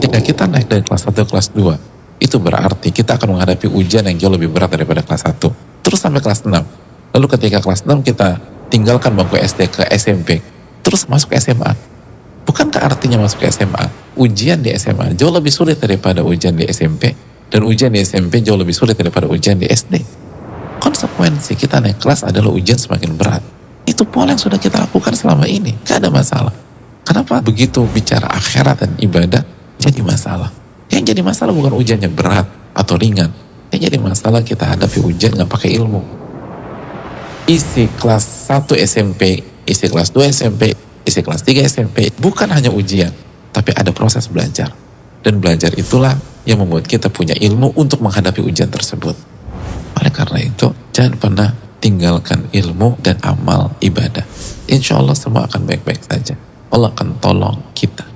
kita naik dari kelas 1 ke kelas 2, itu berarti kita akan menghadapi ujian yang jauh lebih berat daripada kelas 1. Terus sampai kelas 6. Lalu ketika kelas 6 kita tinggalkan bangku SD ke SMP, terus masuk SMA. Bukankah artinya masuk ke SMA? Ujian di SMA jauh lebih sulit daripada ujian di SMP, dan ujian di SMP jauh lebih sulit daripada ujian di SD. Konsekuensi kita naik kelas adalah ujian semakin berat. Itu pola yang sudah kita lakukan selama ini. Gak ada masalah. Kenapa begitu bicara akhirat dan ibadah jadi masalah? Yang jadi masalah bukan ujiannya berat atau ringan. Yang jadi masalah kita hadapi ujian nggak pakai ilmu. Isi kelas 1 SMP, isi kelas 2 SMP, isi kelas 3 SMP bukan hanya ujian, tapi ada proses belajar. Dan belajar itulah yang membuat kita punya ilmu untuk menghadapi ujian tersebut. Oleh karena itu, jangan pernah tinggalkan ilmu dan amal ibadah. Insya Allah semua akan baik-baik saja. Allah akan tolong kita.